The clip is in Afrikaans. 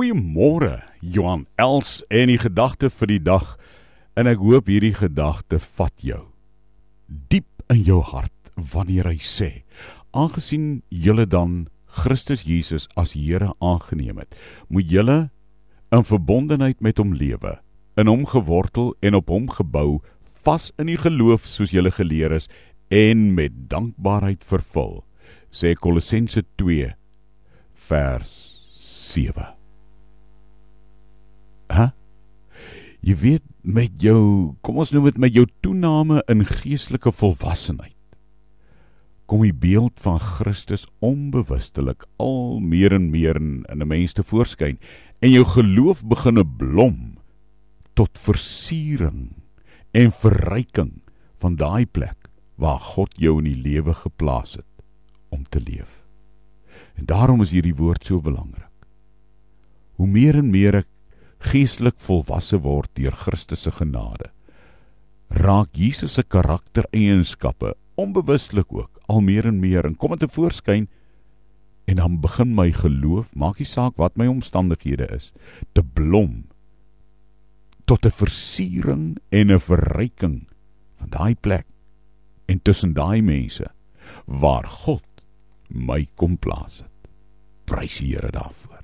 Goeiemôre, Johan Els en die gedagte vir die dag. En ek hoop hierdie gedagte vat jou diep in jou hart wanneer hy sê: "Aangesien julle dan Christus Jesus as Here aangeneem het, moet julle in verbondenheid met hom lewe, in hom gewortel en op hom gebou, vas in die geloof soos julle geleer is en met dankbaarheid vervul." Sê Kolossense 2 vers 7. Jy weet met jou, kom ons noem dit met jou toename in geestelike volwassenheid. Kom die beeld van Christus onbewustelik al meer en meer in 'n mens te voorskyn en jou geloof begin blom tot versiering en verryking van daai plek waar God jou in die lewe geplaas het om te leef. En daarom is hierdie woord so belangrik. Hoe meer en meer ek geestelik volwasse word deur Christus se genade. Raak Jesus se karaktereienskappe onbewustelik ook al meer en meer en kom dit te voorskyn en dan begin my geloof, maak nie saak wat my omstandighede is, te blom tot 'n versiering en 'n verryking van daai plek en tussen daai mense waar God my kom plaas het. Prys die Here daarvoor.